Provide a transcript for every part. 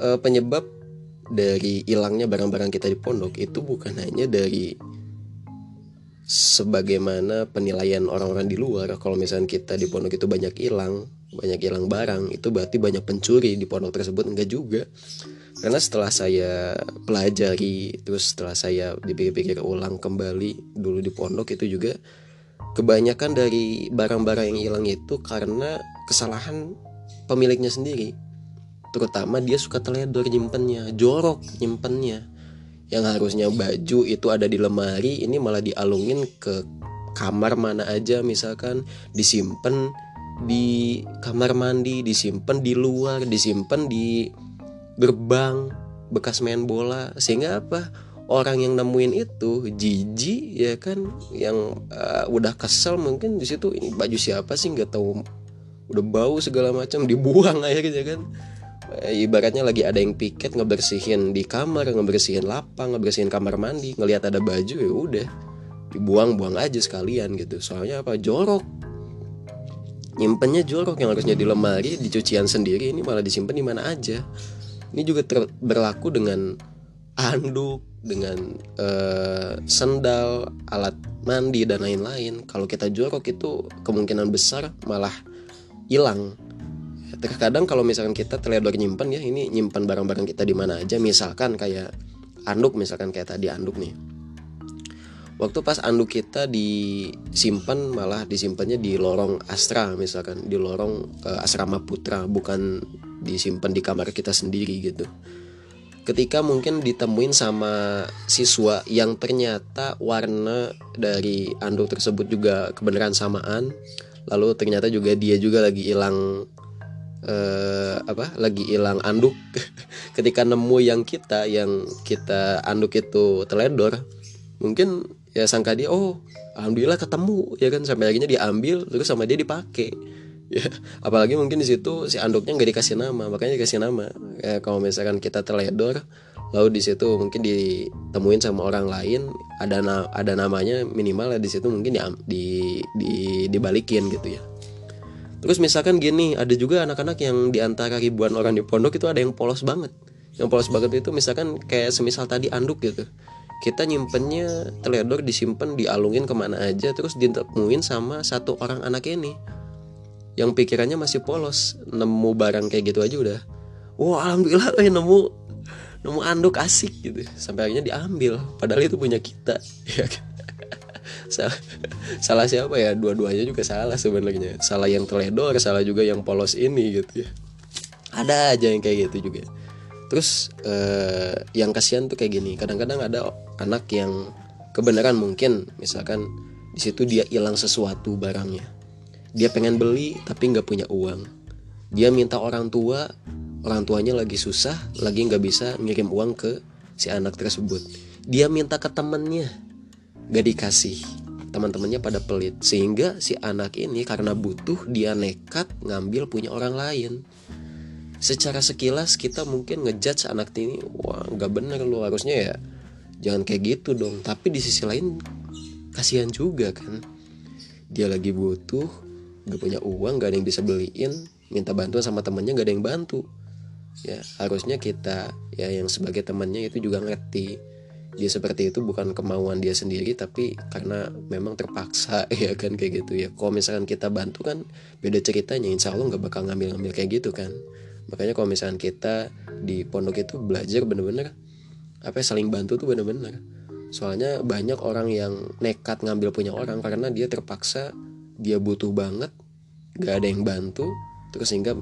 uh, penyebab dari hilangnya barang-barang kita di pondok itu bukan hanya dari sebagaimana penilaian orang-orang di luar. Kalau misalnya kita di pondok itu banyak hilang banyak hilang barang itu berarti banyak pencuri di pondok tersebut. Enggak juga. Karena setelah saya pelajari terus setelah saya dipikir-pikir ulang kembali dulu di pondok itu juga kebanyakan dari barang-barang yang hilang itu karena kesalahan pemiliknya sendiri terutama dia suka teledor nyimpennya jorok nyimpennya. Yang harusnya baju itu ada di lemari ini malah dialungin ke kamar mana aja misalkan disimpan di kamar mandi disimpan di luar disimpan di gerbang bekas main bola. Sehingga apa? Orang yang nemuin itu jijik ya kan? Yang uh, udah kesel mungkin di situ ini baju siapa sih? Nggak tahu. Udah bau segala macam. Dibuang akhirnya kan ibaratnya lagi ada yang piket ngebersihin di kamar ngebersihin lapang ngebersihin kamar mandi. Ngelihat ada baju ya udah. Dibuang-buang aja sekalian gitu. Soalnya apa? Jorok. Nyimpennya jorok yang harusnya di lemari di cucian sendiri. Ini malah disimpan di mana aja. Ini juga ter berlaku dengan anduk dengan uh, sendal alat mandi dan lain-lain. Kalau kita jorok itu kemungkinan besar malah hilang terkadang kalau misalkan kita teledor nyimpen ya ini nyimpan barang-barang kita di mana aja. Misalkan kayak anduk misalkan kayak tadi anduk nih. Waktu pas anduk kita disimpan malah disimpannya di lorong astra misalkan. Di lorong uh, asrama putra bukan disimpan di kamar kita sendiri gitu. Ketika mungkin ditemuin sama siswa yang ternyata warna dari anduk tersebut juga kebenaran samaan lalu ternyata juga dia juga lagi hilang eh, apa lagi hilang anduk. Ketika nemu yang kita yang kita anduk itu teledor mungkin ya sangka dia oh alhamdulillah ketemu ya kan? Sampai akhirnya diambil terus sama dia dipakai ya apalagi mungkin di situ si anduknya nggak dikasih nama makanya dikasih nama. Ya kalau misalkan kita teledor lalu di situ mungkin ditemuin sama orang lain ada na ada namanya minimal di situ mungkin di, di, di dibalikin gitu ya Terus misalkan gini, ada juga anak-anak yang di antara ribuan orang di pondok itu ada yang polos banget. Yang polos banget itu misalkan kayak semisal tadi anduk gitu. Kita nyimpennya teledor disimpan dialungin ke mana aja terus ditemuin sama satu orang anak ini yang pikirannya masih polos nemu barang kayak gitu aja udah wah alhamdulillah eh, nemu nemu anduk asik gitu sampai akhirnya diambil padahal itu punya kita ya kan salah, siapa ya? Dua-duanya juga salah sebenarnya. Salah yang teledor salah juga yang polos ini gitu ya. Ada aja yang kayak gitu juga. Terus eh, yang kasihan tuh kayak gini. Kadang-kadang ada anak yang kebenaran mungkin misalkan di situ dia hilang sesuatu barangnya. Dia pengen beli tapi nggak punya uang. Dia minta orang tua orang tuanya lagi susah lagi nggak bisa ngirim uang ke si anak tersebut. Dia minta ke temennya gak dikasih teman-temannya pada pelit. Sehingga si anak ini karena butuh dia nekat ngambil punya orang lain. Secara sekilas kita mungkin ngejudge anak ini wah nggak bener lo harusnya ya jangan kayak gitu dong. Tapi di sisi lain kasihan juga kan. Dia lagi butuh gak punya uang gak ada yang bisa beliin minta bantuan sama temennya gak ada yang bantu. Ya harusnya kita ya yang sebagai temannya itu juga ngerti dia seperti itu bukan kemauan dia sendiri tapi karena memang terpaksa ya kan kayak gitu ya. Kalau misalkan kita bantu kan beda ceritanya. Insya Allah nggak bakal ngambil-ngambil kayak gitu kan. Makanya kalau misalkan kita di pondok itu belajar bener-bener apa ya, saling bantu tuh bener-bener. Soalnya banyak orang yang nekat ngambil punya orang karena dia terpaksa dia butuh banget gak ada yang bantu terus sehingga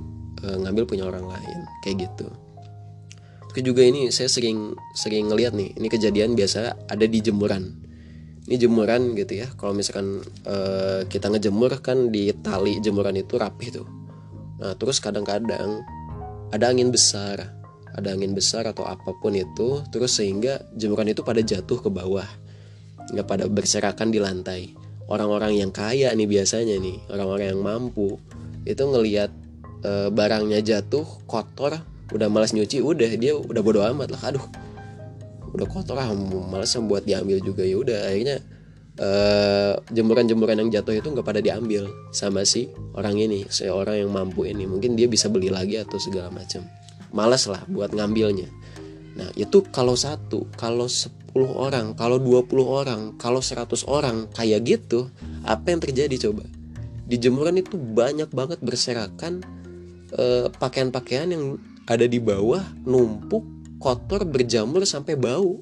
e, ngambil punya orang lain kayak gitu juga ini saya sering sering ngeliat nih, ini kejadian biasa ada di jemuran. Ini jemuran gitu ya. Kalau misalkan uh, kita ngejemur kan di tali jemuran itu rapi tuh. Nah, terus kadang-kadang ada angin besar, ada angin besar atau apa pun itu, terus sehingga jemuran itu pada jatuh ke bawah. Nggak pada berserakan di lantai. Orang-orang yang kaya nih biasanya nih, orang-orang yang mampu itu ngelihat e, barangnya jatuh kotor udah malas nyuci udah. Dia udah bodo amat lah. Aduh. Udah kotor ah malas buat diambil juga. Ya udah akhirnya uh, jemuran-jemuran yang jatuh itu nggak pada diambil sama si orang ini si orang yang mampu ini. Mungkin dia bisa beli lagi atau segala macam. Malas lah buat ngambilnya. Nah itu kalau satu kalau 10 orang kalau 20 orang kalau 100 orang kayak gitu apa yang terjadi coba? Di jemuran itu banyak banget berserakan pakaian pakaian-pakaian yang ada di bawah numpuk kotor berjamur sampai bau.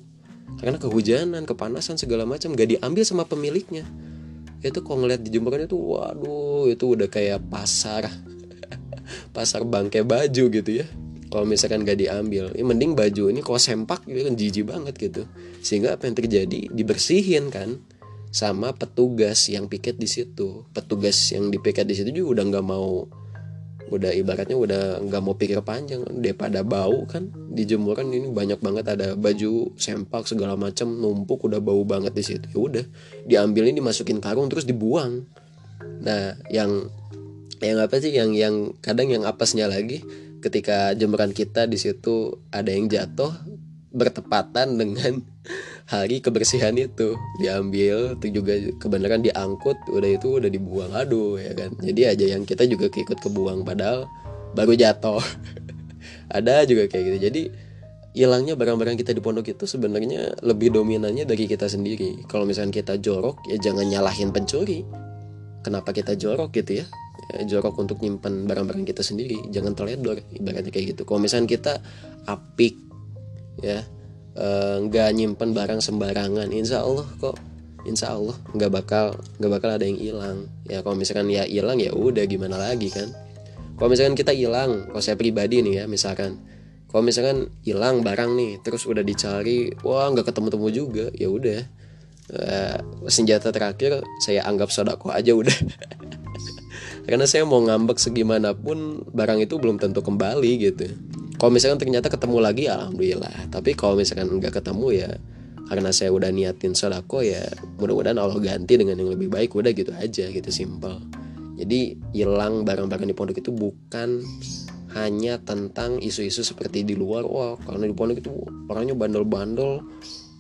Karena kehujanan kepanasan segala macam gak diambil sama pemiliknya. Itu kalau ngeliat di itu waduh itu udah kayak pasar. Pasar bangke baju gitu ya. Kalau misalkan gak diambil ya mending baju ini kalau sempak gitu kan jijik banget gitu. Sehingga apa yang terjadi? Dibersihin kan sama petugas yang piket di situ. Petugas yang dipiket di situ juga udah nggak mau udah ibaratnya udah nggak mau pikir panjang. Daripada bau kan di jemuran ini banyak banget ada baju sempak segala macam numpuk udah bau banget di situ. Ya udah diambil ini dimasukin karung terus dibuang. Nah yang yang apa sih yang yang kadang yang apesnya lagi ketika jemuran kita di situ ada yang jatuh bertepatan dengan hari kebersihan itu. Diambil itu juga kebenaran diangkut udah itu udah dibuang. Aduh ya kan? Jadi aja yang kita juga keikut kebuang padahal baru jatuh. Ada juga kayak gitu. Jadi hilangnya barang-barang kita di pondok itu sebenarnya lebih dominannya dari kita sendiri. Kalau misalnya kita jorok ya jangan nyalahin pencuri. Kenapa kita jorok gitu ya, ya jorok untuk nyimpan barang-barang kita sendiri. Jangan teledor ibaratnya kayak gitu. Kalau misalnya kita apik ya. Eh, nggak uh, nyimpen barang sembarangan. Insya Allah kok. Insya Allah nggak bakal nggak bakal ada yang hilang. Ya kalau misalkan ya hilang ya udah gimana lagi kan? Kalau misalkan kita hilang kalau saya pribadi nih ya misalkan. Kalau misalkan hilang barang nih terus udah dicari wah nggak ketemu temu juga ya udah. Uh, senjata terakhir saya anggap sodako aja udah. Karena saya mau ngambek segimanapun barang itu belum tentu kembali gitu kalau misalkan ternyata ketemu lagi alhamdulillah. Tapi kalau misalkan nggak ketemu ya karena saya udah niatin sodako ya mudah-mudahan Allah ganti dengan yang lebih baik. Udah gitu aja gitu simpel jadi hilang barang-barang di pondok itu bukan hanya tentang isu-isu seperti di luar. Wah karena di pondok itu orangnya bandel-bandel.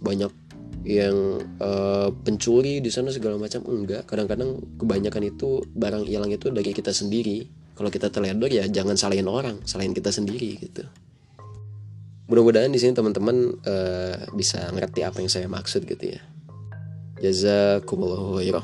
Banyak yang uh, pencuri di sana segala macam. Enggak kadang-kadang kebanyakan itu barang hilang itu dari kita sendiri kalau kita teledor ya jangan salahin orang salahin kita sendiri gitu. Mudah-mudahan di sini teman-teman uh, bisa ngerti apa yang saya maksud gitu ya. Jazakumullahu khairan